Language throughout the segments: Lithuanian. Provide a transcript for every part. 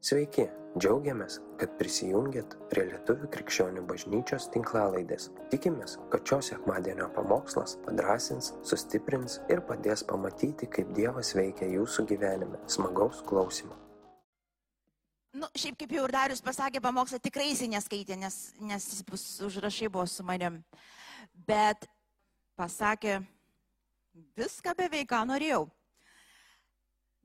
Sveiki, džiaugiamės, kad prisijungiat prie Lietuvų krikščionių bažnyčios tinklalaidės. Tikimės, kad šios sekmadienio pamokslas padrasins, sustiprins ir padės pamatyti, kaip Dievas veikia jūsų gyvenime. Smagaus klausimų. Nu, šiaip kaip jau ir Darius pasakė, pamokslą tikrai jis neskaitė, nes, nes jis užrašai buvo su manim. Bet pasakė viską beveik, ką norėjau.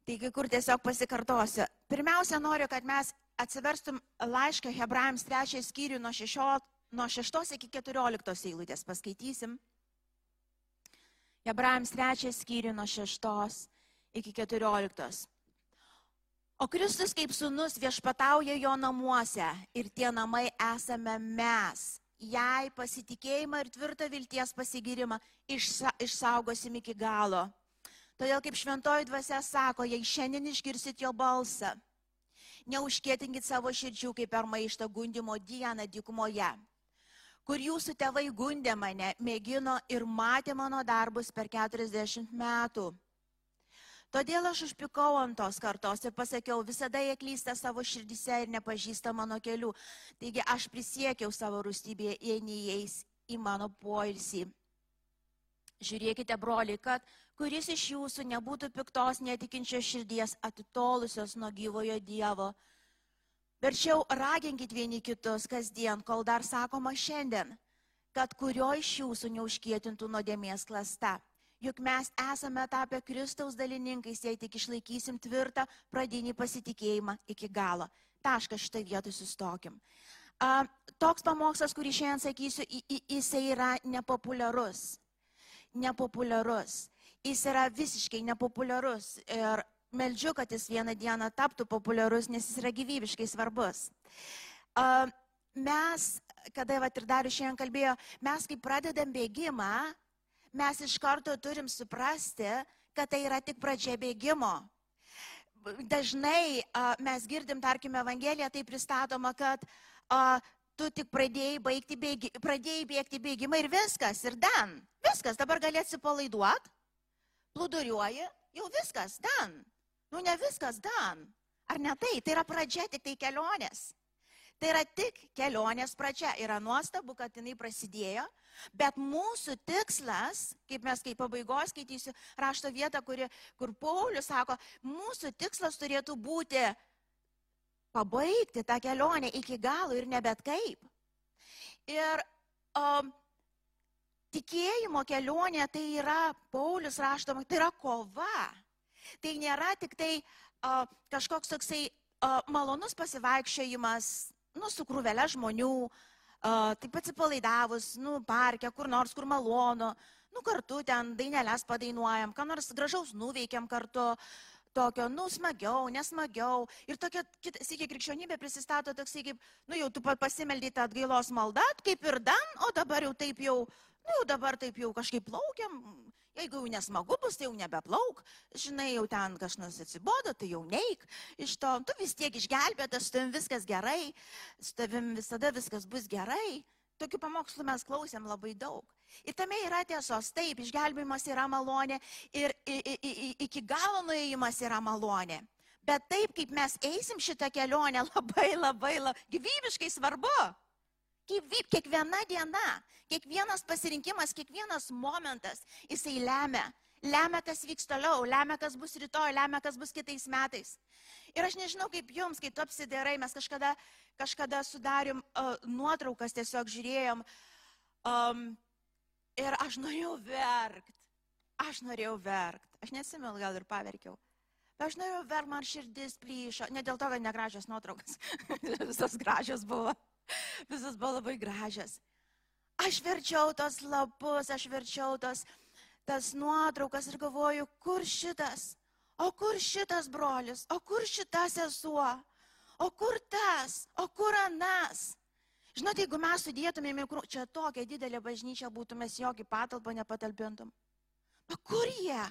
Taigi, kur tiesiog pasikartosiu. Pirmiausia, noriu, kad mes atsiverstum laišką Hebrajams 3 skyrių nuo 6, nuo 6 iki 14 eilutės. Paskaitysim. Hebrajams 3 skyrių nuo 6 iki 14. O Kristus kaip sunus viešpatauja jo namuose ir tie namai esame mes. Jei pasitikėjimą ir tvirtą vilties pasigirimą išsa, išsaugosim iki galo. Todėl kaip šventoji dvasia sako, jei šiandien išgirsit jo balsą, neužkėtinkit savo širdžių kaip per maištą gundimo dieną dykumoje, kur jūsų tėvai gundė mane, mėgino ir matė mano darbus per 40 metų. Todėl aš užpikau ant tos kartos ir pasakiau, visada jie klysta savo širdise ir nepažįsta mano kelių. Taigi aš prisiekiau savo rūstybėje, jei neįeis į mano poilsį. Žiūrėkite, broliai, kad kuris iš jūsų nebūtų piktos netikinčios širdies atitolusios nuo gyvojo Dievo. Verčiau raginkit vieni kitus kasdien, kol dar sakoma šiandien, kad kurio iš jūsų neužkėtintų nuodėmės klasta. Juk mes esame tapę Kristaus dalininkais, jei tik išlaikysim tvirtą pradinį pasitikėjimą iki galo. Taškas šitą vietą sustokim. A, toks pamokslas, kurį šiandien sakysiu, jisai yra nepopuliarus nepopuliarus. Jis yra visiškai nepopuliarus ir meldžiu, kad jis vieną dieną taptų populiarus, nes jis yra gyvybiškai svarbus. Mes, kada va ir dar šiandien kalbėjo, mes kai pradedam bėgimą, mes iš karto turim suprasti, kad tai yra tik pradžia bėgimo. Dažnai mes girdim, tarkime, Evangeliją, tai pristatoma, kad tu tik pradėjai, baigti bėgi, pradėjai bėgti bėgimą ir viskas, ir dan. Viskas, dabar gali atsipalaiduoti, plūduriuoji, jau viskas, dan. Nu ne viskas, dan. Ar ne tai? Tai yra pradžia tik tai kelionės. Tai yra tik kelionės pradžia. Yra nuostabu, kad jinai prasidėjo, bet mūsų tikslas, kaip mes kaip pabaigos skaitysiu rašto vietą, kuri, kur Paulius sako, mūsų tikslas turėtų būti pabaigti tą kelionę iki galo ir nebet kaip. Ir um, tikėjimo kelionė tai yra, Paulius raštoma, tai yra kova. Tai nėra tik tai uh, kažkoks toksai uh, malonus pasivaikščiojimas, nu, su krūvelė žmonių, uh, taip atsipalaidavus, nu, parke, kur nors, kur malonu, nu, kartu ten dainelės padainuojam, ką nors gražaus nuveikiam kartu. Uh, tokio, nu, smagiau, nesmagiau. Ir tokia, sėkiai, krikščionybė prisistato toksai kaip, nu, jau tu pasimeldai tą atgailos maldą, kaip ir dan, o dabar jau taip jau, nu, jau dabar taip jau kažkaip plaukiam. Jeigu jau nesmagu bus, tai jau nebeplauk. Žinai, jau ten kažkas atsibodo, tai jau neik. Iš to, tu vis tiek išgelbėtas, su tavim viskas gerai, su tavim visada viskas bus gerai. Tokių pamokslų mes klausėm labai daug. Ir tame yra tiesos, taip, išgelbėjimas yra malonė ir iki galo nuėjimas yra malonė. Bet taip, kaip mes eisim šitą kelionę, labai, labai, labai gyvybiškai svarbu. Gyvyb, kiekviena diena, kiekvienas pasirinkimas, kiekvienas momentas, jisai lemia. Lemia, kas vyks toliau, lemia, kas bus rytoj, lemia, kas bus kitais metais. Ir aš nežinau, kaip jums, kai tu apsidairai, mes kažkada, kažkada sudarėm uh, nuotraukas, tiesiog žiūrėjom. Um, Ir aš norėjau verkti. Aš norėjau verkti. Aš nesimenu, gal ir paverkiau. Bet aš norėjau verkti, man širdis plyšo. Ne dėl to, kad negražios nuotraukas. Visas gražios buvo. Visas buvo labai gražios. Aš verčiau tos lapus, aš verčiau tos, tas nuotraukas ir galvoju, kur šitas? O kur šitas brolis? O kur šita sesuo? O kur tas? O kur anas? Žinote, jeigu mes sudėtumėm, čia tokia didelė bažnyčia būtų, mes jokį patalpą nepatalpintum. O kur jie?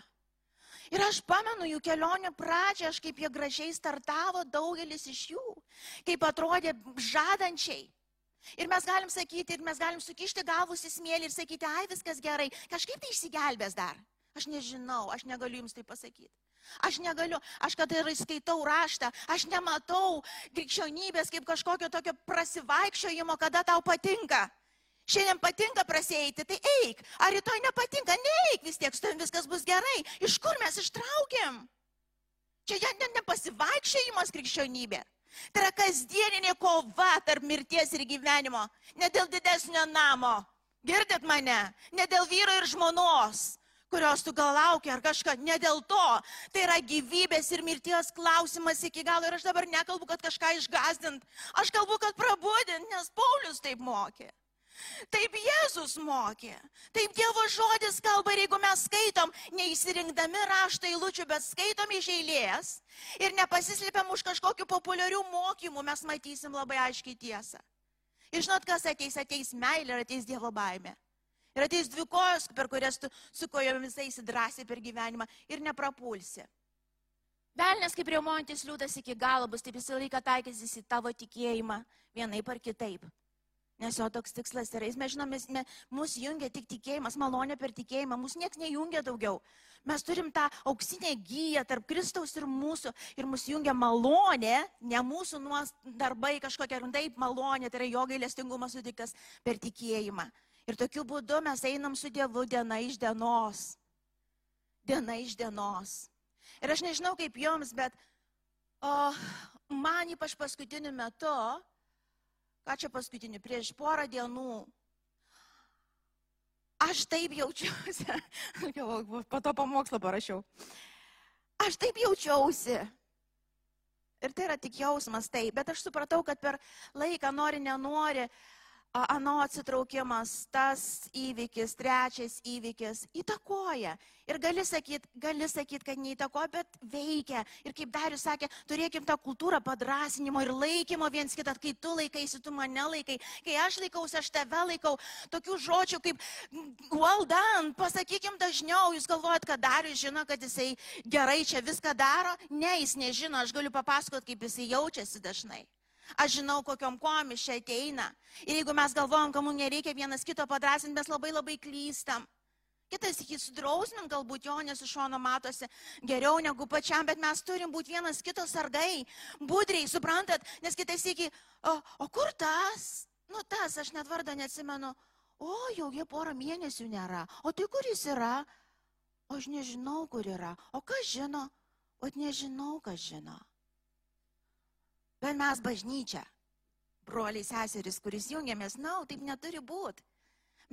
Ir aš pamenu jų kelionių pradžią, aš kaip jie gražiai startavo, daugelis iš jų, kaip atrodė žadančiai. Ir mes galim sakyti, ir mes galim sukišti galvus į smėlį ir sakyti, ai viskas gerai, kažkaip tai išsigelbės dar. Aš nežinau, aš negaliu jums tai pasakyti. Aš negaliu, aš kada ir skaitau raštą, aš nematau krikščionybės kaip kažkokio tokio prasivaikščiojimo, kada tau patinka. Šiandien patinka prasėti, tai eik. Ar rytoj nepatinka, neik, vis tiek su tavim viskas bus gerai. Iš kur mes ištraukiam? Čia ne, nepasivaikščiojimas krikščionybė. Tai yra kasdieninė kova tarp mirties ir gyvenimo. Ne dėl didesnio namo. Girdit mane? Ne dėl vyro ir žmonos kurios tu gal laukia ar kažką, ne dėl to. Tai yra gyvybės ir mirties klausimas iki galo ir aš dabar nekalbu, kad kažką išgazdint, aš kalbu, kad prabudint, nes Paulius taip mokė. Taip Jėzus mokė. Taip Dievo žodis kalba ir jeigu mes skaitom, neįsirinkdami raštą eilučių, bet skaitom iš eilės ir nepasislėpiam už kažkokių populiarių mokymų, mes matysim labai aiškiai tiesą. Ir žinot, kas ateis, ateis meilė ir ateis Dievo baimė. Ir ateis dvi kojos, per kurias tu su kojomis eisi drąsiai per gyvenimą ir neprapulsi. Velnes kaip remontis liūtas iki galo bus, taip visą laiką taikysis į tavo tikėjimą vienaip ar kitaip. Nes jo toks tikslas yra. Mes žinome, mus jungia tik tikėjimas, malonė per tikėjimą, mus niekas nejungia daugiau. Mes turim tą auksinę gyją tarp Kristaus ir mūsų ir mus jungia malonė, ne mūsų darbai kažkokia, ir taip malonė, tai yra jo gailestingumas sutiktas per tikėjimą. Ir tokiu būdu mes einam su Dievu diena iš dienos. Diena iš dienos. Ir aš nežinau kaip jums, bet o, man ypač paskutiniu metu, ką čia paskutiniu, prieš porą dienų, aš taip jaučiausi, po to pamokslo parašiau, aš taip jaučiausi. Ir tai yra tik jausmas taip, bet aš supratau, kad per laiką nori, nenori, ano atsitraukimas, tas įvykis, trečias įvykis įtakoja. Ir gali sakyti, gali sakyt, kad neįtakoja, bet veikia. Ir kaip Darius sakė, turėkim tą kultūrą padrasinimo ir laikymo viens kitą, kai tu laikaisi, tu mane laikai, kai aš laikausi, aš tave laikau. Tokių žodžių kaip well done, pasakykim dažniau, jūs galvojat, kad Darius žino, kad jisai gerai čia viską daro. Ne, jis nežino, aš galiu papasakoti, kaip jisai jaučiasi dažnai. Aš žinau, kokiam komis čia ateina. Ir jeigu mes galvojam, kad mums nereikia vienas kito padrasinti, mes labai labai klystam. Kitas jį sudrausmin galbūt jo, nes iš šono matosi geriau negu pačiam, bet mes turim būti vienas kitos sargai, budriai, suprantat, nes kitas iki, o, o kur tas? Nu tas, aš net vardą neatsimenu. O, jau jie porą mėnesių nėra. O tai kur jis yra? O aš nežinau, kur yra. O kas žino? O nežinau, kas žino. Bet mes bažnyčia, broliai seserys, kuris jungiamės, na, no, taip neturi būti.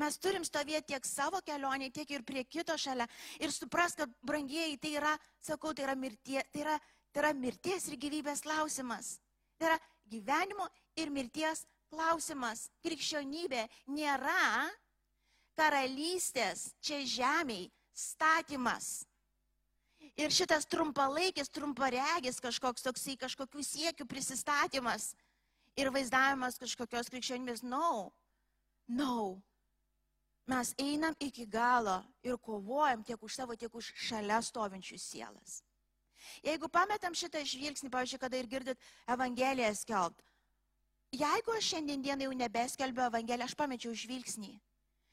Mes turim stovėti tiek savo kelionė, tiek ir prie kito šalia ir supras, kad brangieji tai yra, sakau, tai yra, mirtie, tai yra, tai yra mirties ir gyvybės klausimas. Tai yra gyvenimo ir mirties klausimas. Krikščionybė nėra karalystės čia žemiai statymas. Ir šitas trumpalaikis, trumparegis kažkoks toksai, kažkokių siekių prisistatymas ir vaizdavimas kažkokios krikščionybės, no, no. Mes einam iki galo ir kovojam tiek už savo, tiek už šalia stovinčius sielas. Jeigu pametam šitą žvilgsnį, pavyzdžiui, kada ir girdit Evangeliją skelbt, jeigu aš šiandien jau nebeskelbiu Evangeliją, aš pamečiau žvilgsnį.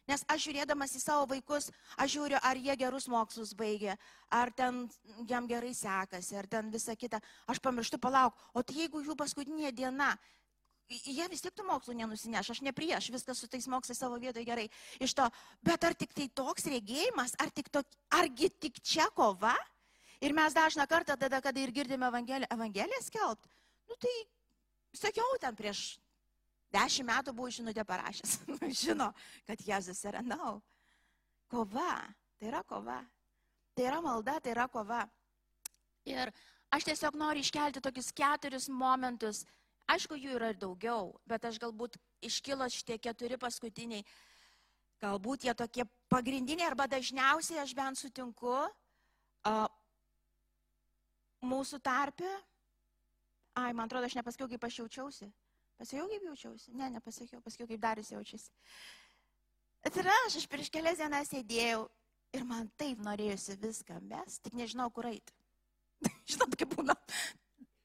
Nes aš žiūrėdamas į savo vaikus, aš žiūriu, ar jie gerus mokslus baigė, ar ten jam gerai sekasi, ar ten visa kita. Aš pamirštu palauk, o tai jeigu jų paskutinė diena, jie vis tiek tų mokslų nenusineš, aš ne prieš, viskas su tais mokslais savo vietoje gerai. Iš to, bet ar tik tai toks regėjimas, ar tik to, argi tik čia kova? Ir mes dažną kartą tada, kada ir girdime Evangeliją, Evangeliją skelbt, nu tai sakiau ten prieš Dešimt metų buvo žinutę parašęs. Žino, kad Jėzus yra. Na, no. kova. Tai yra kova. Tai yra malda, tai yra kova. Ir aš tiesiog noriu iškelti tokius keturis momentus. Aišku, jų yra ir daugiau, bet aš galbūt iškilo šitie keturi paskutiniai. Galbūt jie tokie pagrindiniai arba dažniausiai aš bent sutinku mūsų tarpė. Ai, man atrodo, aš nepasakiau, kaip aš jaučiausi. Pasakiau, kaip jaučiausi? Ne, nepasakiau, pasakiau, kaip Darius jaučiasi. Bet ir aš, aš prieš kelias dienas sėdėjau ir man taip norėjusi viską mes, tik nežinau, kur eiti. Žinot, kaip būna.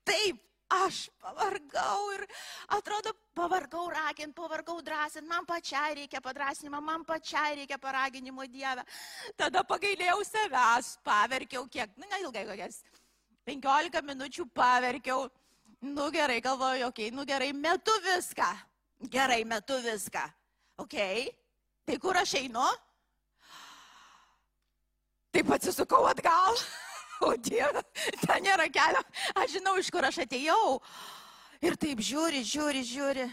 Taip, aš pavargau ir atrodo, pavargau ragint, pavargau drąsint, man pačiai reikia padrasinimo, man pačiai reikia paraginimo Dievę. Tada pagailėjau savęs, paverkiau kiek, na, ilgai kokias 15 minučių paverkiau. Nu gerai, galvoju, okei, okay, nu gerai, metu viską. Gerai, metu viską. Okei, okay. tai kur aš einu? Taip atsisukau atgal. O Dieve, ten nėra kelio. Aš žinau, iš kur aš atėjau. Ir taip žiūri, žiūri, žiūri.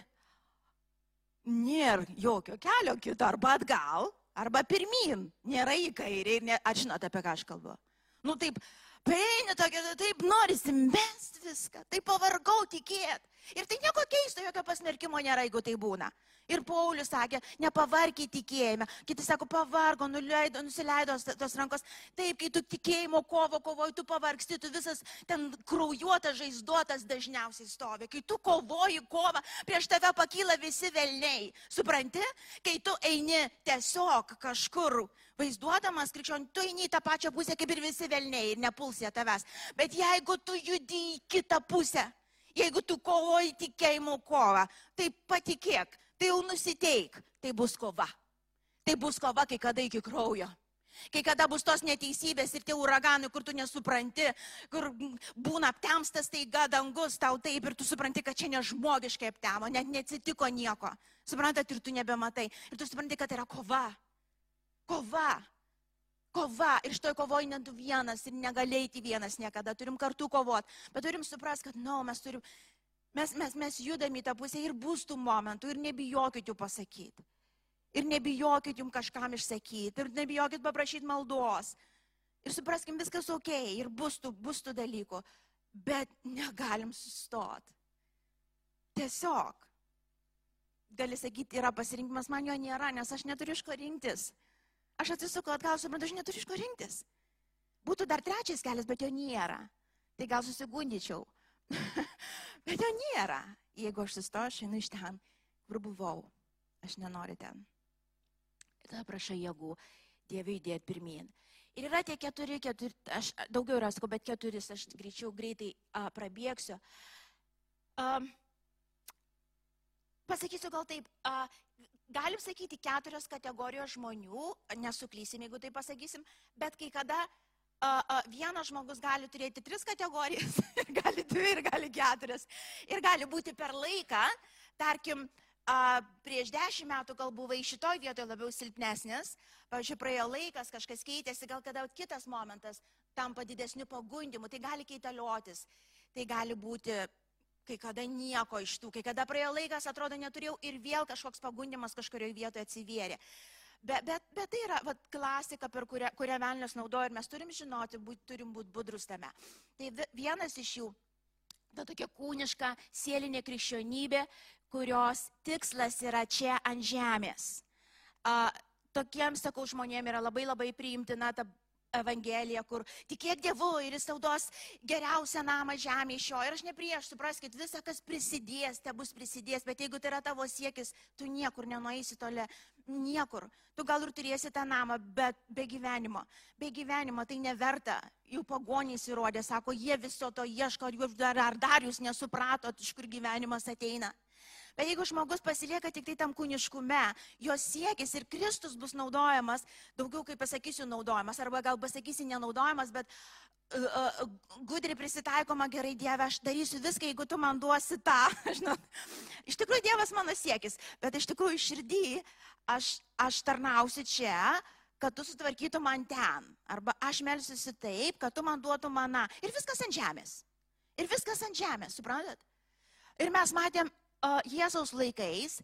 Nėra jokio kelio kito, arba atgal, arba pirmin. Nėra į kairę ir ne... Aš žinot, apie ką aš kalbu. Nu taip, Peini tokia, taip norisi mest viską, taip pavargau tikėt. Ir tai nieko keisto, jokio pasmerkimo nėra, jeigu tai būna. Ir Paulius sakė, nepavarkiai tikėjime. Kiti sako, pavargo, nuleido, nusileido tos rankos. Taip, kai tu tikėjimo kovo kovoji, tu pavargsti, tu visas ten kraujuotas, žaizduotas dažniausiai stovi. Kai tu kovoji kovą, prieš tave pakyla visi velniai. Supranti? Kai tu eini tiesiog kažkur vaizduodamas krikščionį, tu eini į tą pačią pusę kaip ir visi velniai ir nepulsė tavęs. Bet jeigu tu judi į kitą pusę, jeigu tu kovoji tikėjimo kovą, tai patikėk, tai jau nusiteik, tai bus kova. Tai bus kova kai kada iki kraujo. Kai kada bus tos neteisybės ir tie uraganai, kur tu nesupranti, kur būna aptemstas taiga dangus tau taip ir tu supranti, kad čia nežmogiškai aptemo, net neatsitiko nieko. Suprantat, ir tu nebematai. Ir tu supranti, kad tai yra kova. Kova. Kova. Ir šitoj kovoje net tu vienas ir negalėjai vienas niekada. Turim kartu kovoti. Bet turim suprasti, kad, na, no, mes turim, mes, mes, mes judame į tą pusę ir bus tų momentų ir nebijokit jų pasakyti. Ir nebijokit jums kažkam išsakyti. Ir nebijokit paprašyti maldos. Ir supraskim, viskas ok. Ir bus tų, bus tų dalykų. Bet negalim sustoti. Tiesiog. Gali sakyti, yra pasirinkimas, man jo nėra, nes aš neturiu iš ko rinktis. Aš atsisuku atgal, suprantu, aš neturiu iš ko rinktis. Būtų dar trečias kelias, bet jo nėra. Tai gal susigundyčiau. bet jo nėra. Jeigu aš sustoju, aš einu iš ten, kur buvau. Aš nenoriu ten. Ir tada prašau jėgų Dievui įdėti pirmin. Ir yra tie keturi, keturi, aš daugiau yra, sakau, bet keturis, aš greičiau greitai a, prabėgsiu. A, pasakysiu gal taip, a, galim sakyti keturios kategorijos žmonių, nesuklysim, jeigu tai pasakysim, bet kai kada a, a, vienas žmogus gali turėti tris kategorijas, gali dvi ir gali keturias. Ir gali būti per laiką, tarkim, a, prieš dešimt metų gal buvai šitoj vietoje labiau silpnesnis, pavyzdžiui, praėjo laikas, kažkas keitėsi, gal kada kitas momentas tampa didesniu pagundimu, tai gali keitaliotis, tai gali būti kai kada nieko iš tų, kai kada praėjo laikas, atrodo, neturėjau ir vėl kažkoks pagundimas kažkurioje vietoje atsivėrė. Bet, bet, bet tai yra vat, klasika, per kurią, kurią velnės naudoja ir mes turim žinoti, būt, turim būti budrus tame. Tai vienas iš jų, ta tokia kūniška, sielinė krikščionybė, kurios tikslas yra čia ant žemės. A, tokiems, sakau, žmonėms yra labai labai priimtina ta Evangelija, kur tikėk Dievu ir jis tau duos geriausią namą žemė iš jo. Ir aš ne prieš, supraskite, visa, kas prisidės, te bus prisidės, bet jeigu tai yra tavo siekis, tu niekur nenueisi tole, niekur. Tu gal ir turėsi tą namą, bet be gyvenimo. Be gyvenimo tai neverta. Jų pagonys įrodė, sako, jie viso to ieško, ar, dar, ar dar jūs nesupratot, iš kur gyvenimas ateina. Bet jeigu žmogus pasilieka tik tai tam kūniškume, jo siekis ir Kristus bus naudojamas, daugiau kaip pasakysiu naudojamas, arba gal pasakysiu nenaudojamas, bet uh, uh, gudri prisitaikoma gerai Dieve, aš darysiu viską, jeigu tu man duosi tą. Žinot, iš tikrųjų Dievas mano siekis, bet iš tikrųjų širdį aš, aš tarnausiu čia, kad tu sutvarkytum man ten. Arba aš melsiuosi taip, kad tu man duotum maną. Ir viskas ant žemės. Ir viskas ant žemės, suprantat? Ir mes matėm Jėzaus laikais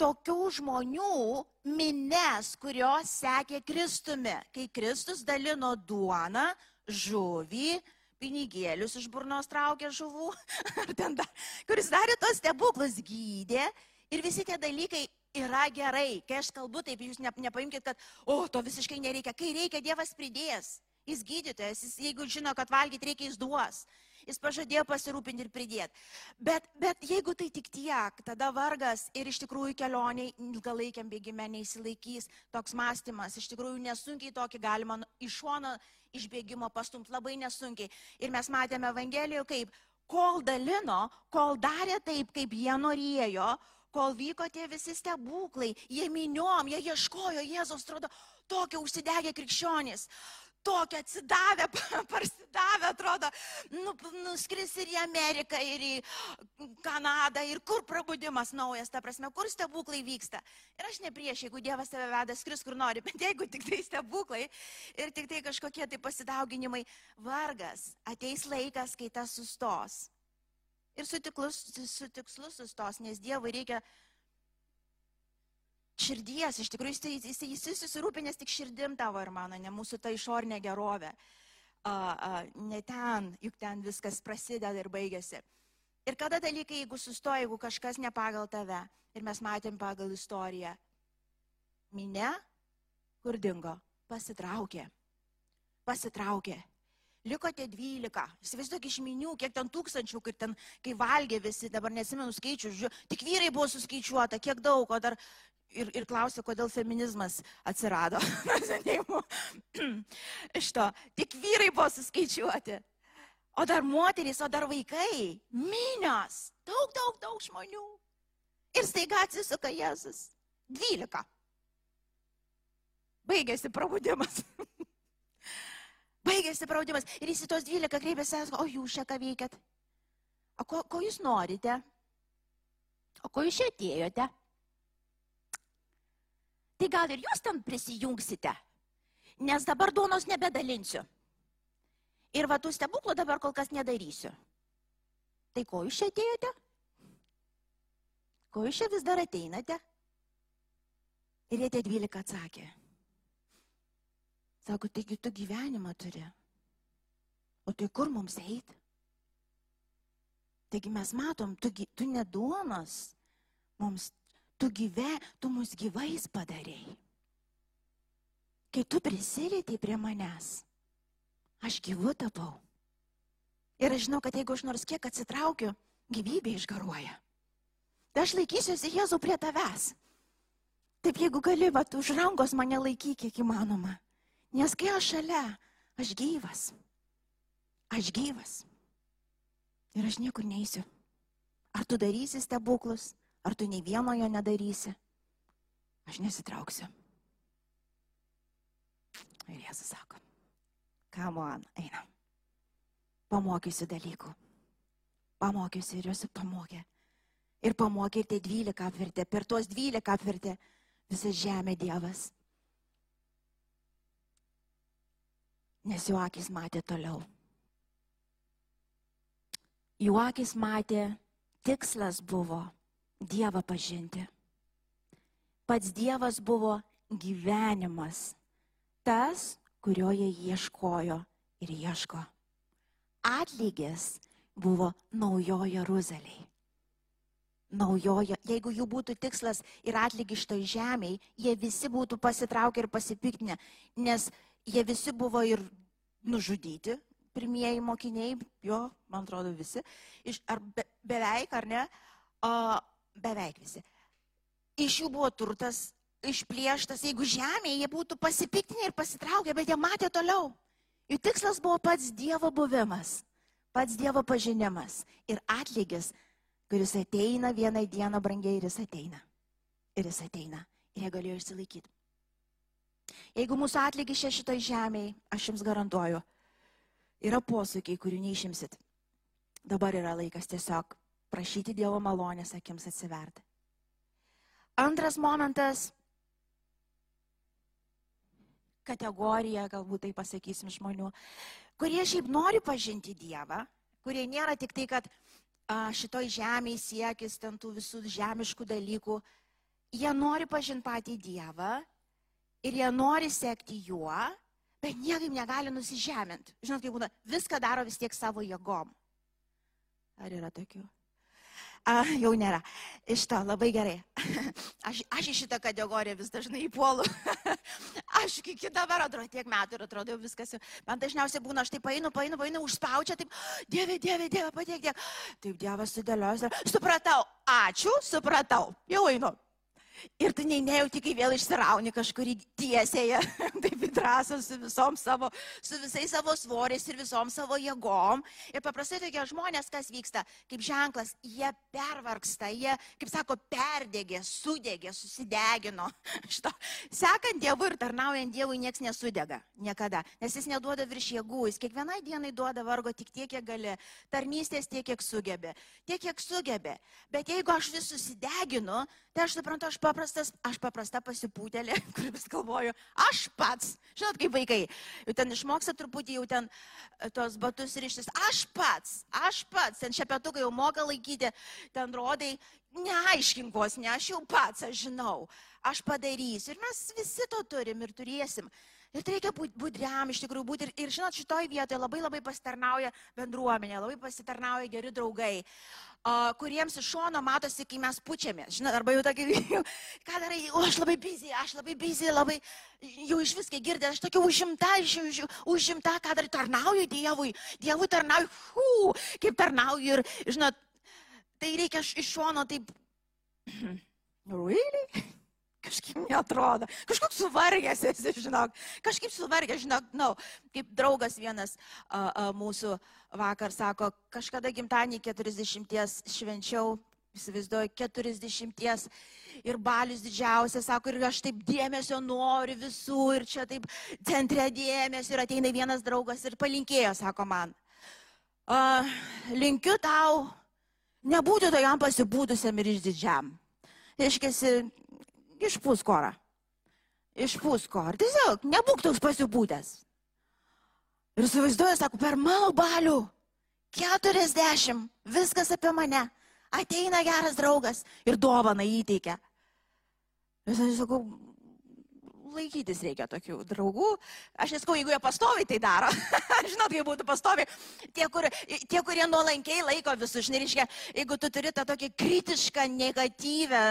tokių žmonių mines, kurios sekė Kristumi, kai Kristus dalino duoną, žuvį, pinigėlius iš burnos traukė žuvų, dar, kuris darė tos stebuklus, gydė ir visi tie dalykai yra gerai. Kai aš kalbu, taip jūs ne, nepaimkite, kad, o, to visiškai nereikia. Kai reikia, Dievas pridės. Jis gydytojas, jis, jeigu žino, kad valgyti reikia, jis duos. Jis pažadėjo pasirūpinti ir pridėti. Bet, bet jeigu tai tik tiek, tada vargas ir iš tikrųjų kelioniai ilgalaikiam bėgime neįsilaikys toks mąstymas. Iš tikrųjų nesunkiai tokį galima iš šono išbėgimo pastumti labai nesunkiai. Ir mes matėme Evangelijoje, kaip kol dalino, kol darė taip, kaip jie norėjo, kol vyko tie visi stebuklai, jie miniom, jie ieškojo Jėzaus, atrodo, tokie užsidegę krikščionys, tokie atsidavę, parsidavę, atrodo, nu, nuskris ir į Ameriką, ir į Kanadą, ir kur prabudimas naujas, ta prasme, kur stebuklai vyksta. Ir aš ne prieš, jeigu Dievas tave veda, skris kur nori, bet jeigu tik tai stebuklai ir tik tai kažkokie tai pasidauginimai, vargas, ateis laikas, kai tas sustos. Ir su, tiklus, su tikslu sustos, nes Dievui reikia širdies, iš tikrųjų jis, jis, jis, jis susirūpinęs tik širdim tavo ir mano, ne mūsų ta išorinė gerovė. A, a, ne ten, juk ten viskas prasideda ir baigėsi. Ir kada dalykai, jeigu sustoja, jeigu kažkas ne pagal tave, ir mes matėm pagal istoriją, minė, kur dingo, pasitraukė. Pasitraukė. Liko tie 12. Įsivaizduok iš minių, kiek ten tūkstančių, kai, ten, kai valgė visi, dabar nesimenu skaičių, žiūrėjau, tik vyrai buvo suskaičiuota, kiek daug, o dar ir, ir klausė, kodėl feminizmas atsirado. Iš to, tik vyrai buvo suskaičiuoti. O dar moterys, o dar vaikai, minios, daug, daug, daug žmonių. Ir staiga atsisuka Jėzus. Dvylika. Baigėsi prabudimas. Baigėsi praudimas. Ir jis į tos 12 kreipėsi, o jūs čia ką veikiat? O ko, ko jūs norite? O ko jūs čia atėjote? Tai gal ir jūs tam prisijungsite, nes dabar duonos nebedalinsiu. Ir va tų stebuklų dabar kol kas nedarysiu. Tai ko jūs čia atėjote? Ko jūs čia vis dar ateinate? Ir jie tie 12 atsakė. Sako, taigi tu gyvenimą turi. O tai kur mums eiti? Taigi mes matom, tu, tu neduonas, mums, tu gyve, tu mus gyvais padarėjai. Kai tu prisilėtėjai prie manęs, aš gyvu tapau. Ir aš žinau, kad jeigu aš nors kiek atsitraukiu, gyvybė išgaruoja. Tai aš laikysiuosi Jėzų prie tavęs. Taip jeigu gali, va, už rankos mane laikyk kiek įmanoma. Nes kai aš šalia, aš gyvas. Aš gyvas. Ir aš niekur neįsiu. Ar tu darysi stebuklus, ar tu nei vieno jo nedarysi. Aš nesitrauksiu. Ir Jėzus sako, ką man eina. Pamokysiu dalykų. Pamokysiu ir juos pamokė. Ir pamokė ir tai dvylika apvertė. Per tuos dvylika apvertė visą žemę Dievas. Nes jų akis matė toliau. Jų akis matė, tikslas buvo Dievą pažinti. Pats Dievas buvo gyvenimas, tas, kurio jie ieškojo ir ieško. Atlygis buvo naujojo Jeruzalėje. Naujojo, jeigu jų būtų tikslas ir atlygis šitoj žemėje, jie visi būtų pasitraukę ir pasipiktinę, nes jie visi buvo ir nužudyti, pirmieji mokiniai, jo, man atrodo, visi, iš, ar be, beveik, ar ne, o, beveik visi. Iš jų buvo turtas išplieštas, jeigu žemėje jie būtų pasipiktinę ir pasitraukę, bet jie matė toliau. Jų tikslas buvo pats Dievo buvimas, pats Dievo pažinimas ir atlygis, kuris ateina vieną dieną brangiai ir jis ateina. Ir jis ateina. Ir jie galėjo išsilaikyti. Jeigu mūsų atlygis čia šitoj žemėje, aš jums garantuoju, yra posūkiai, kurių neišimsit. Dabar yra laikas tiesiog prašyti Dievo malonės akims atsiverti. Antras momentas - kategorija, galbūt tai pasakysim žmonių, kurie šiaip nori pažinti Dievą, kurie nėra tik tai, kad šitoj žemėje siekis ten tų visų žemiškų dalykų, jie nori pažinti patį Dievą ir jie nori sekti juo, bet niekaip negali nusižeminti. Žinot, kaip būna, viską daro vis tiek savo jėgom. Ar yra tokių? A, jau nėra. Iš to labai gerai. Aš, aš į šitą kategoriją vis dažnai įpuolu. aš iki dabar atrodo tiek metų ir atrodo viskas. Man dažniausiai būna, aš taip painu, painu, painu, užspaučia, taip, Dieve, Dieve, Dieve, padėk, Dieve. Taip, Dievas sudėlios. Supratau, ačiū, supratau. Jau einu. Ir tu nei nejauti, kai vėl išsirauni kažkurį tiesėje, taip drąsą su visom savo, su visais savo svoriais ir visom savo jėgom. Ir paprastai tokie žmonės, kas vyksta, kaip ženklas, jie pervarksta, jie, kaip sako, perdėgė, sudegė, susidegino. Šito. Sekant Dievui ir tarnaujant Dievui niekas nesudega. Niekada. Nes jis neduoda virš jėgų, jis kiekvienai dienai duoda vargo tik tiek, kiek gali. Tarnystės tiek, kiek sugebė. Tiek, kiek sugebė. Bet jeigu aš vis susideginu, tai aš suprantu, aš paprastas, aš paprasta pasipūtėlė, kur vis galvoju, aš pats, žinot, kaip vaikai, jau ten išmoksta truputį, jau ten e, tos batus ryštis, aš pats, aš pats, ten šepetukai jau moka laikyti, ten rodai, neaiškink vos, ne, aš jau pats, aš žinau, aš padarysiu ir mes visi to turim ir turėsim. Ir tai reikia būti budriam, iš tikrųjų būti. Ir, ir žinot, šitoje vietoje labai labai pasitarnauja bendruomenė, labai pasitarnauja geri draugai kuriems iš šono matosi, kai mes pučiamės. Žinot, arba jau tokį, ką darai, o aš labai bizį, aš labai bizį, labai jau iš viską girdė, aš tokia užimta, aš jau užimta, ką darai, tarnauju Dievui, Dievui tarnauju, hu, kaip tarnauju ir, žinot, tai reikia iš šono taip, really? Kažkaip netrodo, kažkoks suvargęs esi, žinok, kažkaip suvargęs, žinok, na, no, kaip draugas vienas a, a, mūsų vakar sako, kažkada gimtadienį 40 švenčiau, įsivaizduoju, 40 ir balius didžiausias, sako, ir aš taip dėmesio noriu visų, ir čia taip centre dėmesio, ir ateina vienas draugas ir palinkėjo, sako man, a, linkiu tau nebūti tojam pasibūdusiam ir išdidžiam. Iškėsi, išpūsk orą. Išpūsk orą. Tiesiog nebūk toks pasibūdęs. Ir suvaizduoju, sako, per mano balių 40, viskas apie mane. Ateina geras draugas ir dovana įteikia. Ir aš sakau, laikytis reikia tokių draugų. Aš nesakau, jeigu jie pastoviai tai daro. Žinot, kaip būtų pastoviai. Tie, kur, tie kurie nuolankiai laiko visus, žinai, reiškia, jeigu tu turi tą tokį kritišką, negatyvę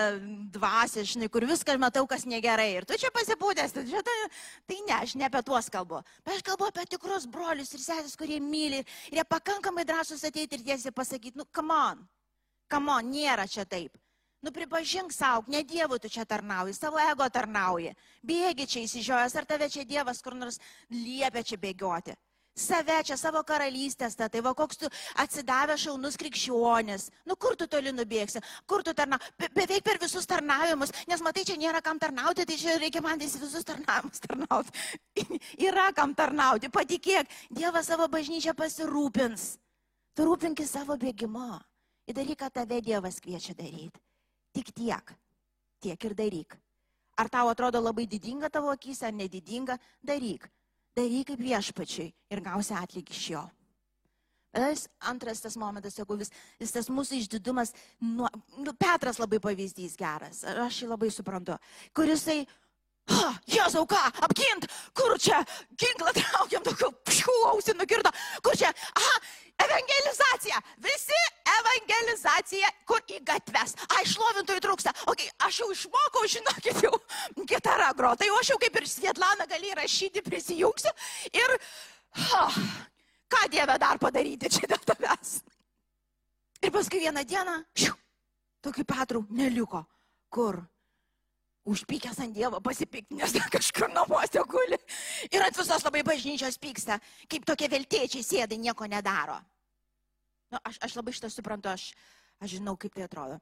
dvasę, žinai, kur viską matau, kas negerai. Ir tu čia pasipūtęs, tai, tai, tai ne, aš ne apie tuos kalbu. Bet aš kalbu apie tikrus brolius ir sesės, kurie myli ir jie pakankamai drąsus ateiti ir tiesiai pasakyti, nu, come on, come on, nėra čia taip. Nu pripažink savo, ne Dievui tu čia tarnauji, savo ego tarnauji. Bėgi čia įsižiojęs, ar tave čia Dievas kur nors liepia čia bėgioti. Save čia savo karalystės, tai va koks tu atsidavęs šaunus krikščionis. Nu kur tu toli nubėgsi, kur tu tarnauji, Be, beveik per visus tarnavimus, nes matai, čia nėra kam tarnauti, tai čia reikia man visi visus tarnavimus tarnauti. Yra kam tarnauti, patikėk, Dievas savo bažnyčią pasirūpins. Tu rūpinkis savo bėgimo. Į dalyką tave Dievas kviečia daryti. Tik tiek. Tiek ir daryk. Ar tau atrodo labai didinga tavo akise, ar nedidinga, daryk. Daryk kaip viešpačiai ir gausi atlygį iš jo. Bet antras tas momentas, jeigu vis, vis tas mūsų išdidumas, nu, nu, Petras labai pavyzdys geras, aš jį labai suprantu, kurisai, Ha, Jėzau, ką, apgint, kur čia, ginklą traukiam, tokiu, pšiu, ausį nukirto, kur čia, aha, evangelizacija, visi evangelizacija, kur į gatves. Ai, šlovintojų trūksta. O okay, aš jau išmokau, žinokit, jau gitarą gro. Tai aš jau kaip ir Svietlana gali rašyti, prisijungsiu. Ir, ha, ką Dieve dar padaryti čia dėl tavęs. Ir paskui vieną dieną, šiu, tokių Petrų neliko. Kur? Užpykęs ant Dievo, pasipiktinęs kažkur namuose guli. Ir ant visos labai bažnyčios pyksta, kaip tokie veltiečiai sėdai nieko nedaro. Nu, aš, aš labai šitą suprantu, aš, aš žinau, kaip tai atrodo.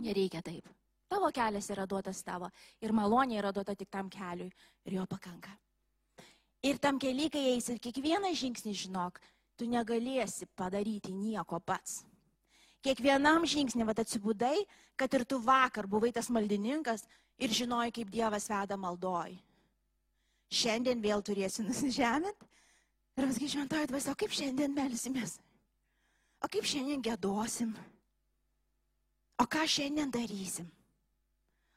Nereikia taip. Tavo kelias yra duotas tavo ir malonė yra duota tik tam keliui ir jo pakanka. Ir tam keliai, kai eisi, kiekvieną žingsnį žinok, tu negalėsi padaryti nieko pats. Kiekvienam žingsnį, vad atsibudai, kad ir tu vakar buvai tas maldininkas ir žinojai, kaip Dievas veda maldoj. Šiandien vėl turėsi nusižeminti ir pasakyti, šventoji dvasia, kaip šiandien melsimės. O kaip šiandien gėdosim? O ką šiandien darysim?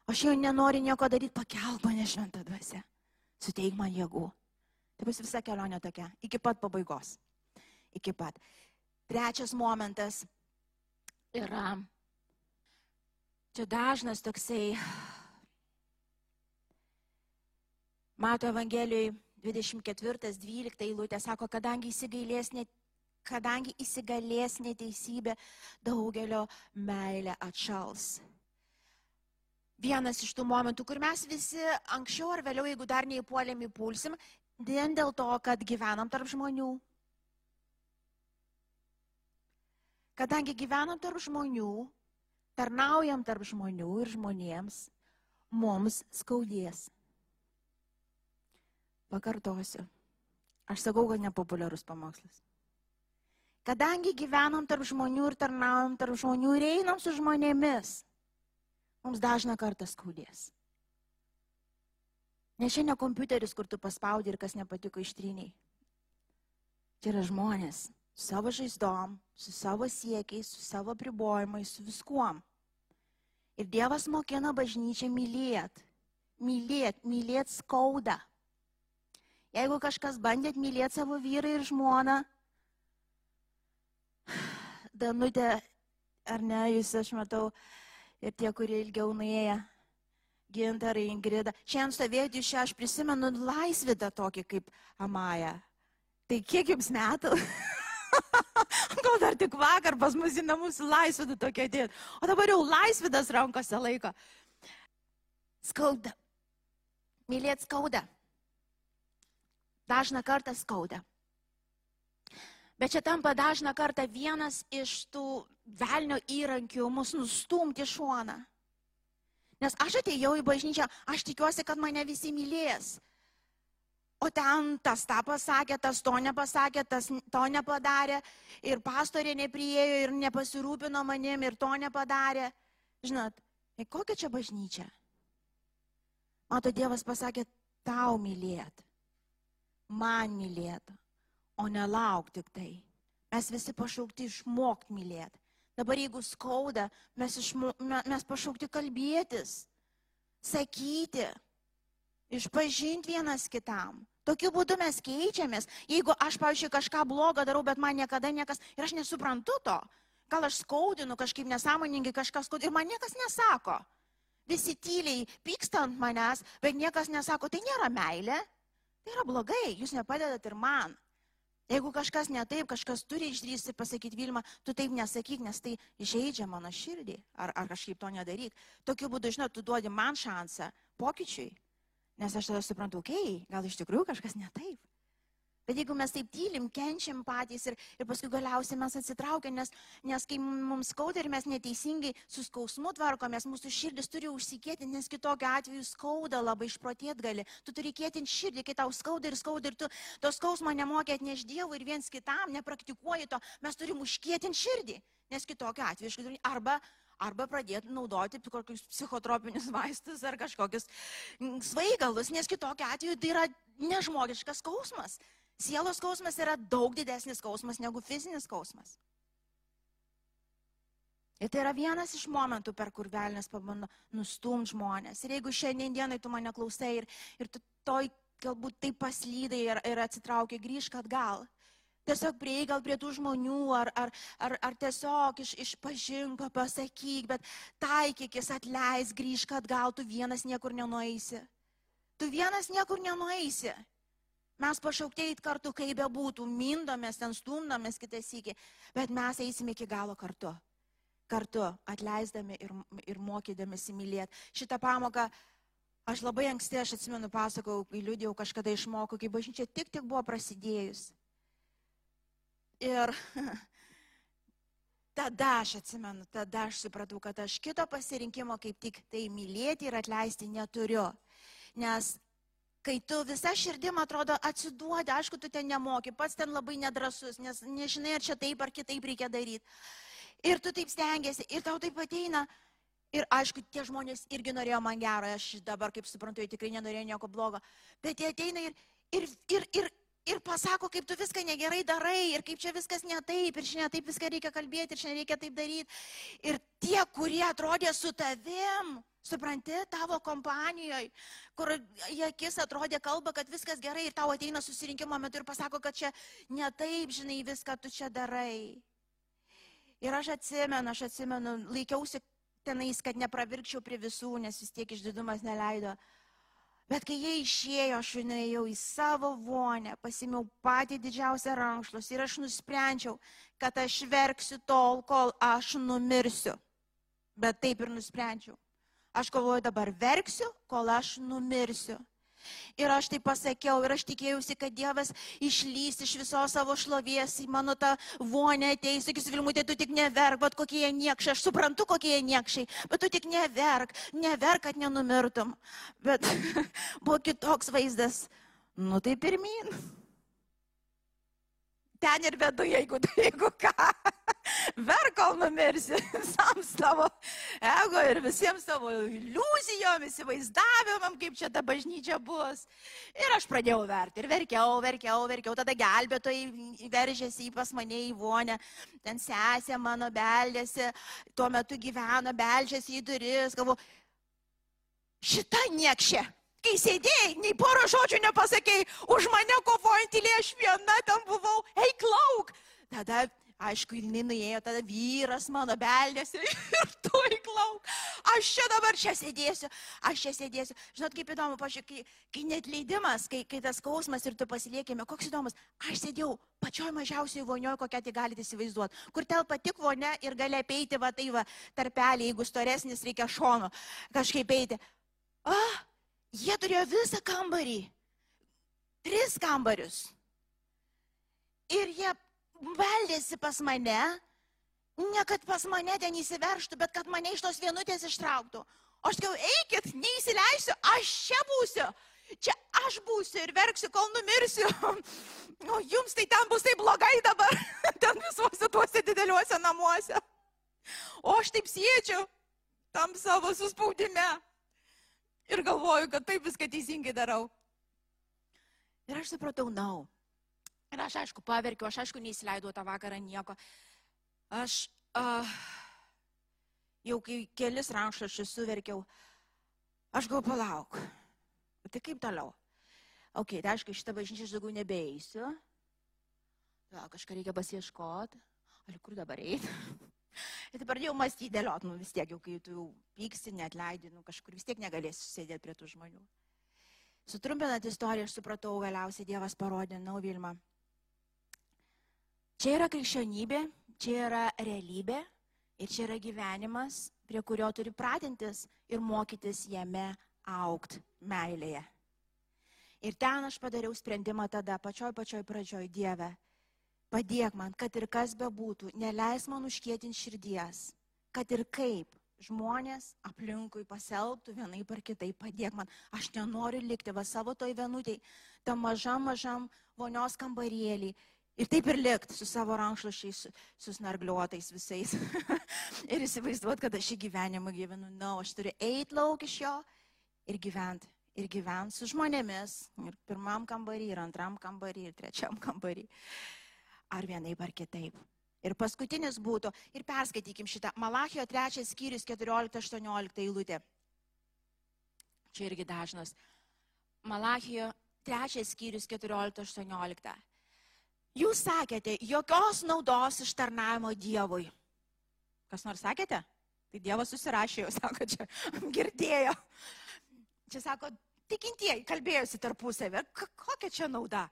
Aš jau nenoriu nieko daryti, pakelk mane šventą dvasę. Suteik man jėgų. Tai bus visa kelionė tokia, iki pat pabaigos. Iki pat. Trečias momentas yra, čia dažnas toksai, Mato Evangelijoje 24.12 eilutė sako, kadangi įsigailės net kadangi įsigalės neteisybė, daugelio meilė atšals. vienas iš tų momentų, kur mes visi anksčiau ar vėliau, jeigu dar neįpuolėm, įpulsim, vien dėl to, kad gyvenam tarp žmonių. Kadangi gyvenam tarp žmonių, tarnaujam tarp žmonių ir žmonėms, mums skaudės. Pakartosiu. Aš sakau, kad nepopuliarus pamokslas. Kadangi gyvenam tarp žmonių ir tarnaujam tarp žmonių ir einam su žmonėmis, mums dažna kartą skaudės. Ne šiandien kompiuteris, kur tu paspaudi ir kas nepatiko ištryniai. Čia yra žmonės su savo žaizdom, su savo siekiais, su savo pribojimais, su viskuom. Ir Dievas mokina bažnyčią mylėt. Mylėt, mylėt skauda. Jeigu kažkas bandėt mylėti savo vyrą ir žmoną, Danutė, ar ne, jūs aš matau, ir tie, kurie ilgiau nuėję. Gintarai, Ingrida. Šiandien stovėti iš čia aš prisimenu laisvydą tokį kaip Amaja. Tai kiek jums metų? Gal dar tik vakar pas mus į namus laisvydą tokia atėjo. O dabar jau laisvydas rankose laiko. Skauda. Mylėt skauda. Dažna kartą skauda. Bet čia tampa dažna kartą vienas iš tų velnio įrankių mus nustumti šoną. Nes aš atėjau į bažnyčią, aš tikiuosi, kad mane visi mylės. O ten tas tą pasakė, tas to nepasakė, tas to nepadarė. Ir pastorė nepriejo ir nepasirūpino manim ir to nepadarė. Žinot, tai kokia čia bažnyčia? Mato, Dievas pasakė, tau mylėt, man mylėt, o nelauk tik tai. Mes visi pašaukti išmokti mylėti. Dabar jeigu skauda, mes, išmo, mes pašaukti kalbėtis, sakyti, išpažinti vienas kitam. Tokiu būdu mes keičiamės. Jeigu aš, pavyzdžiui, kažką blogą darau, bet man niekada niekas ir aš nesuprantu to, gal aš skaudinu kažkaip nesąmoningai kažkas skaudinu ir man niekas nesako. Visi tyliai pyksta ant manęs, bet niekas nesako, tai nėra meilė, tai yra blogai, jūs nepadedat ir man. Jeigu kažkas ne taip, kažkas turi išdrysti pasakyti Vilma, tu taip nesakyk, nes tai žaidžia mano širdį, ar, ar kažkaip to nedaryk. Tokiu būdu, žinot, tu duodi man šansą pokyčiui, nes aš tada suprantu, okei, okay, gal iš tikrųjų kažkas ne taip. Bet jeigu mes taip tylim, kenčiam patys ir, ir paskui galiausiai mes atsitraukiam, nes, nes kai mums skauda ir mes neteisingai su skausmu tvarkomės, mūsų širdis turi užsikėti, nes kitokiu atveju skauda labai išprotėt gali. Tu turi kėtinti širdį, kai tau skauda ir skauda ir tu to skausmo nemokė atneš Dievui ir viens kitam, nepraktikuoji to, mes turim užkėtinti širdį, nes kitokiu atveju arba arba pradėti naudoti kokius psichotropinius vaistus ar kažkokius svaigalus, nes kitokiu atveju tai yra nežmogiškas skausmas. Sielos skausmas yra daug didesnis skausmas negu fizinis skausmas. Ir tai yra vienas iš momentų, per kur velnės pabando nustumti žmonės. Ir jeigu šiandien dienai tu mane klausai ir, ir tu toj galbūt taip paslydai ir, ir atsitraukia, grįžk atgal. Tiesiog prieig gal prie tų žmonių, ar, ar, ar, ar tiesiog iš, išpažink, pasakyk, bet taikykis, atleis, grįžk atgal, tu vienas niekur nenueisi. Tu vienas niekur nenueisi. Mes pašauktėjai kartu, kaip be būtų, mindomės, ten stumdomės kitas iki, bet mes eisime iki galo kartu. Kartu, atleisdami ir, ir mokydamėsi mylėti. Šitą pamoką aš labai anksti, aš atsimenu, pasakau, kai liūdėjau kažkada išmokau, kai bažnyčia tik tik buvo prasidėjus. Ir tada aš atsimenu, tada aš supratau, kad aš kito pasirinkimo kaip tik tai mylėti ir atleisti neturiu. Nes kai tu visa širdim atrodo atsiduodi, aišku, tu ten nemoki, pats ten labai nedrasus, nes nežinai, ar čia taip ar kitaip reikia daryti. Ir tu taip stengiasi, ir tau taip ateina. Ir aišku, tie žmonės irgi norėjo man gero, aš dabar, kaip suprantu, jie tikrai nenorėjo nieko blogo. Bet jie ateina ir, ir, ir, ir, ir pasako, kaip tu viską negerai darai, ir kaip čia viskas ne taip, ir šiandien taip viską reikia kalbėti, ir šiandien reikia taip daryti. Ir tie, kurie atrodė su tavim, Supranti, tavo kompanijoje, kur jie akis atrodė kalba, kad viskas gerai ir tau ateina susirinkimo metu ir pasako, kad čia ne taip, žinai, viską tu čia darai. Ir aš atsimenu, aš atsimenu, laikiausi tenais, kad nepravirkčiau prie visų, nes vis tiek išdidumas neleido. Bet kai jie išėjo, aš nuėjau į savo vonę, pasimiau patį didžiausią rankšlus ir aš nusprendžiau, kad aš verksiu tol, kol aš numirsiu. Bet taip ir nusprendžiau. Aš galvoju, dabar verksiu, kol aš numirsiu. Ir aš tai pasakiau, ir aš tikėjausi, kad Dievas išlys iš visos savo šlovės į mano tą vonę ateis, sakys, Vilmutė, tu tik neverk, bet kokie jie niekšai, aš suprantu, kokie jie niekšai, bet tu tik neverk, neverk, kad nenumirtum. Bet buvo kitoks vaizdas. Nu tai pirmin ten ir vedu, jeigu, jeigu ką. Verkal numirsi visam savo ego ir visiems savo iliuzijom, įsivaizdavimam, kaip čia ta bažnyčia bus. Ir aš pradėjau verti. Ir verkiau, verkiau, verkiau. Tada gelbėtojai veržėsi į pas mane į vonę. Ten sesė mano beldėsi, tuo metu gyveno, beldžiasi į duris. Galvoju, šita niekšė kai sėdėjai, nei porą žodžių nepasakėjai, už mane kovojant tylė, aš viena ten buvau, eik lauk. Tada, aišku, jinai nuėjo, tada vyras mano beldėsi ir tu eik lauk. Aš čia dabar čia sėdėsiu, aš čia sėdėsiu. Žinot, kaip įdomu, pažiūrėk, kai, kai net leidimas, kai, kai tas skausmas ir tu pasiliekime, koks įdomus. Aš sėdėjau pačioj mažiausiai vonioje, kokią tik galite įsivaizduoti. Kur telpa tik vonia ir gali apeiti va tai va tarpelį, jeigu storesnis reikia šono kažkaip eiti. Ah, Jie turėjo visą kambarį. Tris kambarius. Ir jie valdėsi pas mane, ne kad pas mane ten įsiverštų, bet kad mane iš tos vienutės ištrauktų. O aš sakau, eikit, neįsileisiu, aš čia būsiu. Čia aš būsiu ir verksiu, kol numirsiu. O jums tai ten bus taip blogai dabar, ten visuose tuose dideliuose namuose. O aš taip siečiu tam savo suspaudime ir galvoju, kad taip viską teisingai darau. Ir aš supratau, na. No. Ir aš aišku paverkiau, aš aišku neįsileidau tą vakarą nieko. Aš uh, jau kai kelis rankšluošius suverkiau, aš gal palauk. Tai kaip toliau? Ok, tai aišku, šitą bažnyčią aš daugiau nebeeisiu. Ja, kažką reikia pasieškoti. Ar kur dabar eiti? Ir tai pradėjau mąstyti dėliot, nu vis tiek jau kai tu pyksti, net leidi, nu kažkur vis tiek negalėsi sėdėti prie tų žmonių. Sutrumpinant istoriją, aš supratau, galiausiai Dievas parodė, nau Vilma. Čia yra krikščionybė, čia yra realybė ir čia yra gyvenimas, prie kurio turi pratintis ir mokytis jame aukti meilėje. Ir ten aš padariau sprendimą tada, pačioj pačioj pradžioj Dieve Padėk man, kad ir kas bebūtų, neleis man užkėtinti širdies, kad ir kaip žmonės aplinkui pasielgtų vienaip ar kitaip, padėk man. Aš nenoriu likti va savo toj vienutėj, tam mažam, mažam vonios kambarėlį. Ir taip ir likti su savo rankšluošiais, susnargliuotais visais. ir įsivaizduot, kad aš šį gyvenimą gyvenu. Na, no, aš turiu eiti lauk iš jo ir gyventi. Ir gyventi su žmonėmis. Ir pirmam kambarį, ir antram kambarį, ir trečiam kambarį ar vienaip ar kitaip. Ir paskutinis būtų, ir perskaitykim šitą Malachijo 3 skyrius 14-18 eilutė. Čia irgi dažnas. Malachijo 3 skyrius 14-18. Jūs sakėte, jokios naudos iš tarnavimo Dievui. Kas nors sakėte? Tai Dievas susirašė, jau sako, čia girdėjo. Čia sako, tikintieji kalbėjosi tarpusavę. Kokia čia nauda?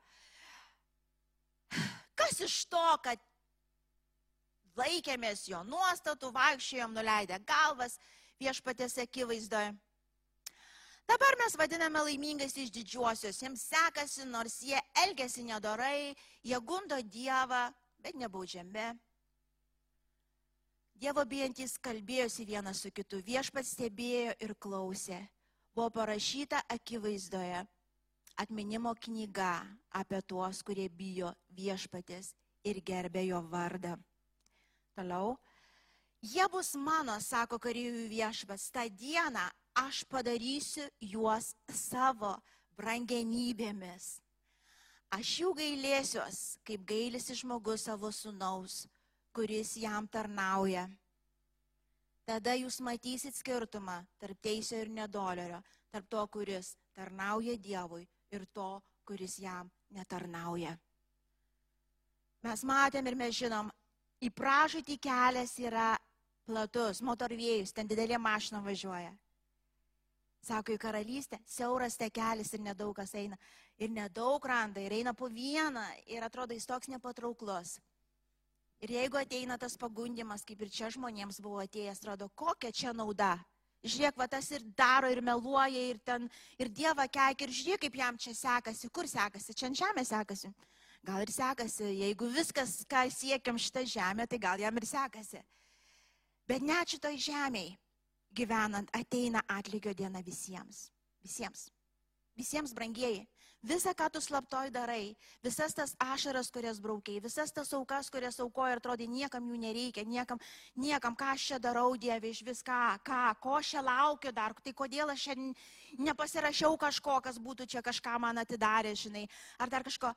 Kas iš to, kad laikėmės jo nuostatų, vaikščiojom nuleidę galvas viešpatės akivaizdoje. Dabar mes vadiname laimingais iš didžiuosius, jiems sekasi, nors jie elgesi nedorai, jie gundo Dievą, bet nebaudžiami. Dievo bijantis kalbėjosi vienas su kitu, viešpats stebėjo ir klausė. Buvo parašyta akivaizdoje atminimo knyga apie tuos, kurie bijo viešpatės ir gerbė jo vardą. Toliau. Jie bus mano, sako kareivių viešpats, tą dieną aš padarysiu juos savo brangenybėmis. Aš jų gailėsiuos, kaip gailisi žmogus savo sunaus, kuris jam tarnauja. Tada jūs matysit skirtumą tarp teisio ir nedolerio, tarp to, kuris tarnauja Dievui ir to, kuris jam netarnauja. Mes matėm ir mes žinom, į pražūtį kelias yra platus, motorvėjus, ten didelė mašina važiuoja. Sako, į karalystę siauras tekelis ir nedaug kas eina. Ir nedaug randa, ir eina po vieną, ir atrodo jis toks nepatrauklus. Ir jeigu ateina tas pagundimas, kaip ir čia žmonėms buvo atėjęs, atrodo, kokia čia nauda. Žiūrėk, va tas ir daro, ir meluoja, ir ten, ir Dievą keik, ir žiūrėk, kaip jam čia sekasi, kur sekasi, čia ant žemės sekasi. Gal ir sekasi, jeigu viskas, ką siekiam šitą žemę, tai gal jam ir sekasi. Bet net šitoj žemėje gyvenant ateina atlygio diena visiems. Visiems. Visiems brangieji. Visa, ką tu slaptoj darai, visas tas ašaras, kurias braukiai, visas tas aukas, kurias aukoja ir atrodo, niekam jų nereikia, niekam, niekam, ką aš čia darau, Dieve, iš viską, ką, ko aš čia laukiu dar, tai kodėl aš čia nepasirašiau kažko, kas būtų čia kažką man atidarę, žinai, ar dar kažko.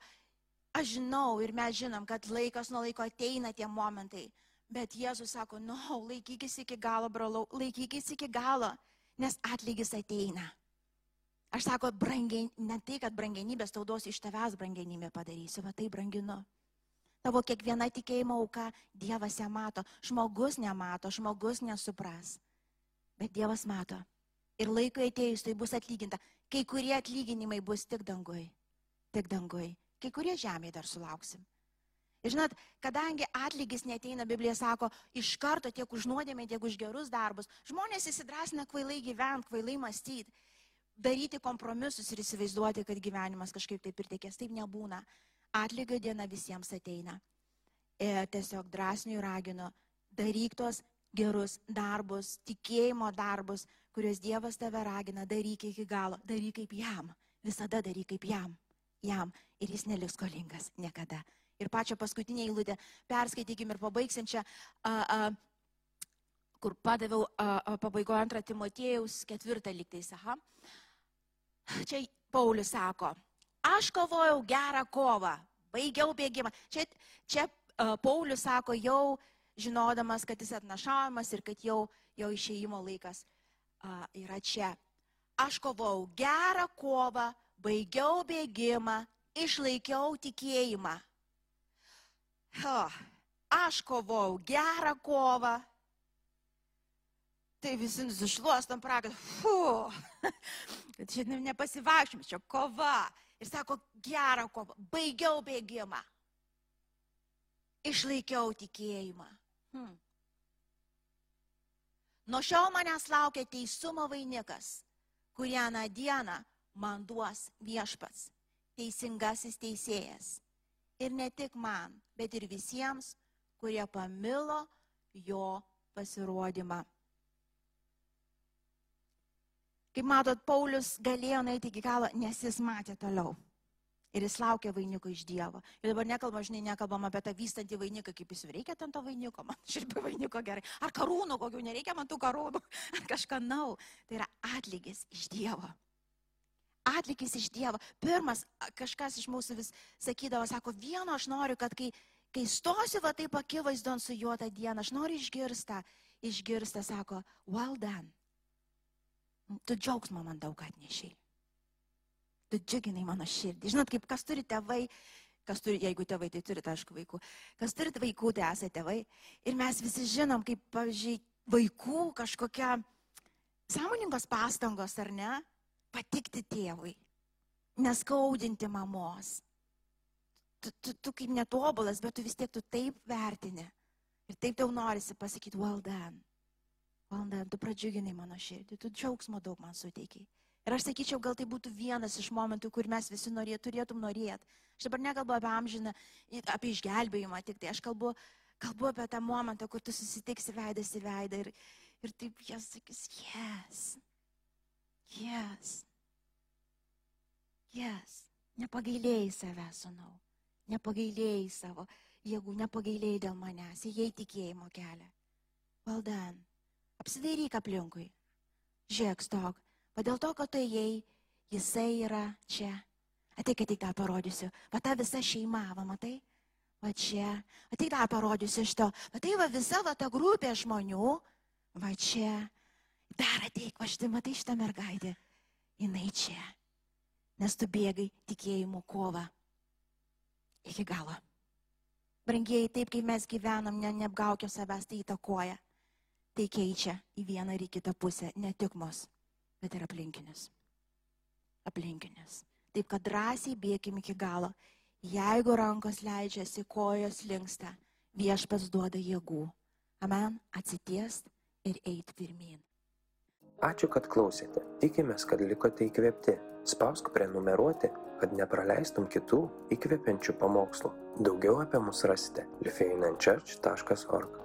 Aš žinau ir mes žinom, kad laikas nuo laiko ateina tie momentai, bet Jėzus sako, no, laikykis iki galo, brolau, laikykis iki galo, nes atlygis ateina. Aš sako, brangiai, ne tai, kad brangenybės taudos iš tavęs brangenybę padarysiu, va tai branginu. Tavo kiekviena tikėjimo auka Dievas ją mato. Žmogus nemato, žmogus nesupras. Bet Dievas mato. Ir laikui atėjus tai bus atlyginta. Kai kurie atlyginimai bus tik dangui. Tik dangui. Kai kurie žemėje dar sulauksim. Ir žinot, kadangi atlygis neteina, Biblija sako, iš karto tiek už nuodėmę, tiek už gerus darbus, žmonės įsidrasina kvailai gyventi, kvailai mąstyti daryti kompromisus ir įsivaizduoti, kad gyvenimas kažkaip taip ir tekės. Taip nebūna. Atlygio diena visiems ateina. E, tiesiog drąsniui raginu, daryk tuos gerus darbus, tikėjimo darbus, kuriuos Dievas tave ragina, daryk iki galo, daryk kaip jam, visada daryk kaip jam, jam ir jis neliks skolingas niekada. Ir pačią paskutinę eilutę perskaitykim ir pabaigsim čia, a, a, kur padaviau pabaigoje antrą Timotėjaus ketvirtą lygtais. Aha. Čia Paulius sako, aš kovojau gerą kovą, baigiau bėgimą. Čia, čia uh, Paulius sako, jau žinodamas, kad jis atnašavimas ir kad jau, jau išėjimo laikas uh, yra čia. Aš kovojau gerą kovą, baigiau bėgimą, išlaikiau tikėjimą. Huh. Aš kovojau gerą kovą, tai visi nusišluostam pragarą. Fu, čia nepasivaikščiam, čia kova. Ir sako, gerą kovą, baigiau bėgimą. Išlaikiau tikėjimą. Hmm. Nuo šiol manęs laukia teisumo vainikas, kurį aną dieną man duos viešpats, teisingasis teisėjas. Ir ne tik man, bet ir visiems, kurie pamilo jo pasirodymą. Kaip matot, Paulius galėjo nueiti iki galo, nes jis matė toliau. Ir jis laukia vainiko iš Dievo. Ir dabar nekalbam, žinai, nekalbam apie tą vystantį vainiką, kaip jis reikia ten to vainiko, man šiaip vainiko gerai. Ar karūnų kokių nereikia man tų karūnų, ar kažką nau. Tai yra atlygis iš Dievo. Atlygis iš Dievo. Pirmas, kažkas iš mūsų vis sakydavo, sako, vieno aš noriu, kad kai, kai stosiu va taip akivaizdon su juo tą dieną, aš noriu išgirstą, išgirstą, sako, well done Tu džiaugsmo man daug atnešiai. Tu džiuginai mano širdį. Žinot, kaip kas turi tėvai, kas turi, jeigu tėvai, tai turite, aišku, vaikų. Kas turite vaikų, tai esate tėvai. Ir mes visi žinom, kaip, pavyzdžiui, vaikų kažkokia sąmoningos pastangos, ar ne, patikti tėvui, neskaudinti mamos. Tu, tu, tu kaip netobulas, bet tu vis tiek tu taip vertini. Ir taip tau norisi pasakyti, well done valanda, tu pradžiuginai mano širdį, tu džiaugsmo daug man suteikiai. Ir aš sakyčiau, gal tai būtų vienas iš momentų, kur mes visi norėt, turėtum norėti. Aš dabar nekalbu apie amžiną, apie išgelbėjimą, tik tai aš kalbu, kalbu apie tą momentą, kur tu susitiksi veidas į veidą ir, ir taip jie sakys, yes, yes, yes, nepagailėjai save, sunau, nepagailėjai savo jėgų, nepagailėjai dėl manęs, jei tikėjimo kelią. Valdan. Apsidairyk aplinkui. Žiūrėk, stok. O dėl to, kad tu įėjai, jisai yra čia. Ateik, ateik tą parodysiu. Va ta visa šeima, va matai? Va čia. Ateik tą parodysiu iš to. Va tai va visa va ta grupė žmonių. Va čia. Dar ateik, va štai matai šitą mergaitę. Jis čia. Nes tu bėgai tikėjimo kovą. Iki galo. Brangiai, taip kaip mes gyvenam, ne, neapgaukio savęs, tai įtakoja tai keičia į vieną ir į kitą pusę ne tik mus, bet ir aplinkinius. Aplinkinius. Taip kad drąsiai bėgim iki galo. Jeigu rankos leidžiasi, kojos linksta, viešpas duoda jėgų. Amen. Atsitiest ir eit pirmin. Ačiū, kad klausėte. Tikimės, kad likote įkvėpti. Spausk prenumeruoti, kad nepraleistum kitų įkvepiančių pamokslų. Daugiau apie mus rasite lifeinanchurch.org